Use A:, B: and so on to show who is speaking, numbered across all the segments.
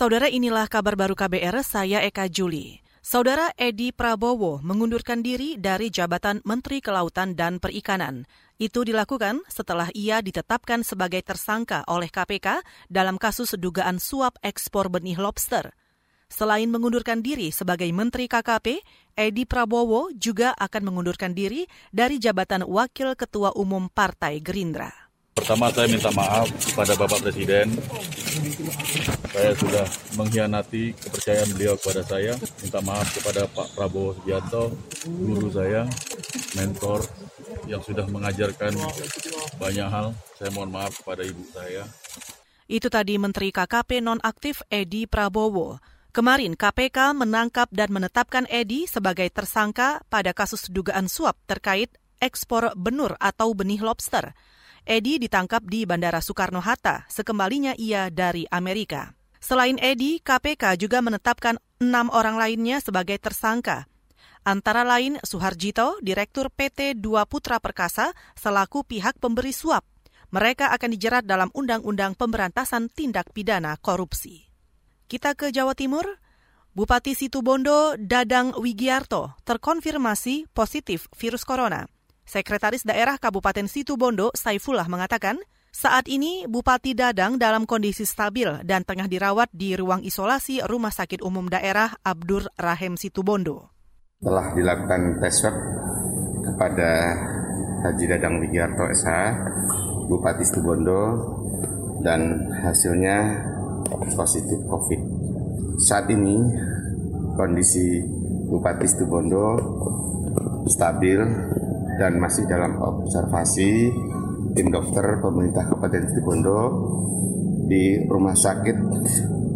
A: Saudara inilah kabar baru KBR, saya Eka Juli. Saudara Edi Prabowo mengundurkan diri dari jabatan Menteri Kelautan dan Perikanan. Itu dilakukan setelah ia ditetapkan sebagai tersangka oleh KPK dalam kasus dugaan suap ekspor benih lobster. Selain mengundurkan diri sebagai Menteri KKP, Edi Prabowo juga akan mengundurkan diri dari jabatan Wakil Ketua Umum Partai Gerindra.
B: Pertama saya minta maaf kepada Bapak Presiden. Saya sudah mengkhianati kepercayaan beliau kepada saya. Minta maaf kepada Pak Prabowo Subianto, guru saya, mentor yang sudah mengajarkan banyak hal. Saya mohon maaf kepada ibu saya.
A: Itu tadi Menteri KKP nonaktif Edi Prabowo. Kemarin KPK menangkap dan menetapkan Edi sebagai tersangka pada kasus dugaan suap terkait ekspor benur atau benih lobster. Edi ditangkap di Bandara Soekarno-Hatta sekembalinya ia dari Amerika. Selain Edi, KPK juga menetapkan enam orang lainnya sebagai tersangka. Antara lain Suharjito, Direktur PT Dua Putra Perkasa, selaku pihak pemberi suap. Mereka akan dijerat dalam Undang-Undang Pemberantasan Tindak Pidana Korupsi. Kita ke Jawa Timur. Bupati Situbondo Dadang Wigiarto terkonfirmasi positif virus corona. Sekretaris Daerah Kabupaten Situbondo, Saifullah mengatakan, saat ini Bupati Dadang dalam kondisi stabil dan tengah dirawat di ruang isolasi Rumah Sakit Umum Daerah Abdur Rahim Situbondo.
C: Telah dilakukan tes swab kepada Haji Dadang Wigiarto SH, Bupati Situbondo, dan hasilnya positif COVID. Saat ini kondisi Bupati Situbondo stabil dan masih dalam observasi tim dokter pemerintah Kabupaten Situbondo di Rumah Sakit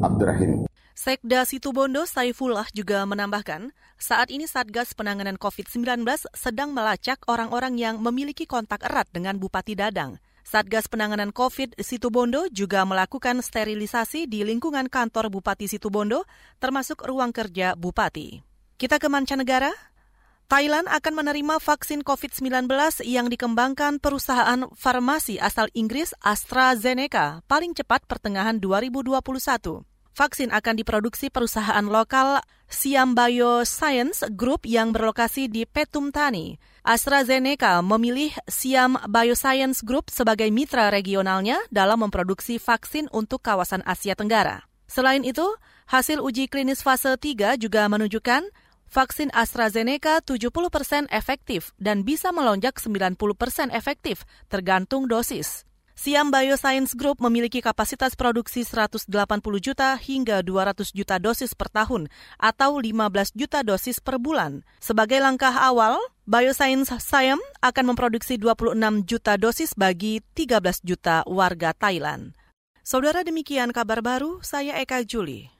C: Abdurrahim.
A: Sekda Situbondo Saifullah juga menambahkan, saat ini Satgas Penanganan COVID-19 sedang melacak orang-orang yang memiliki kontak erat dengan Bupati Dadang. Satgas Penanganan COVID Situbondo juga melakukan sterilisasi di lingkungan kantor Bupati Situbondo, termasuk ruang kerja Bupati. Kita ke mancanegara, Thailand akan menerima vaksin COVID-19 yang dikembangkan perusahaan farmasi asal Inggris AstraZeneca paling cepat pertengahan 2021. Vaksin akan diproduksi perusahaan lokal Siam Bioscience Group yang berlokasi di Petum Thani. AstraZeneca memilih Siam Bioscience Group sebagai mitra regionalnya dalam memproduksi vaksin untuk kawasan Asia Tenggara. Selain itu, hasil uji klinis fase 3 juga menunjukkan vaksin AstraZeneca 70 persen efektif dan bisa melonjak 90 persen efektif, tergantung dosis. Siam Bioscience Group memiliki kapasitas produksi 180 juta hingga 200 juta dosis per tahun atau 15 juta dosis per bulan. Sebagai langkah awal, Bioscience Siam akan memproduksi 26 juta dosis bagi 13 juta warga Thailand. Saudara demikian kabar baru, saya Eka Juli.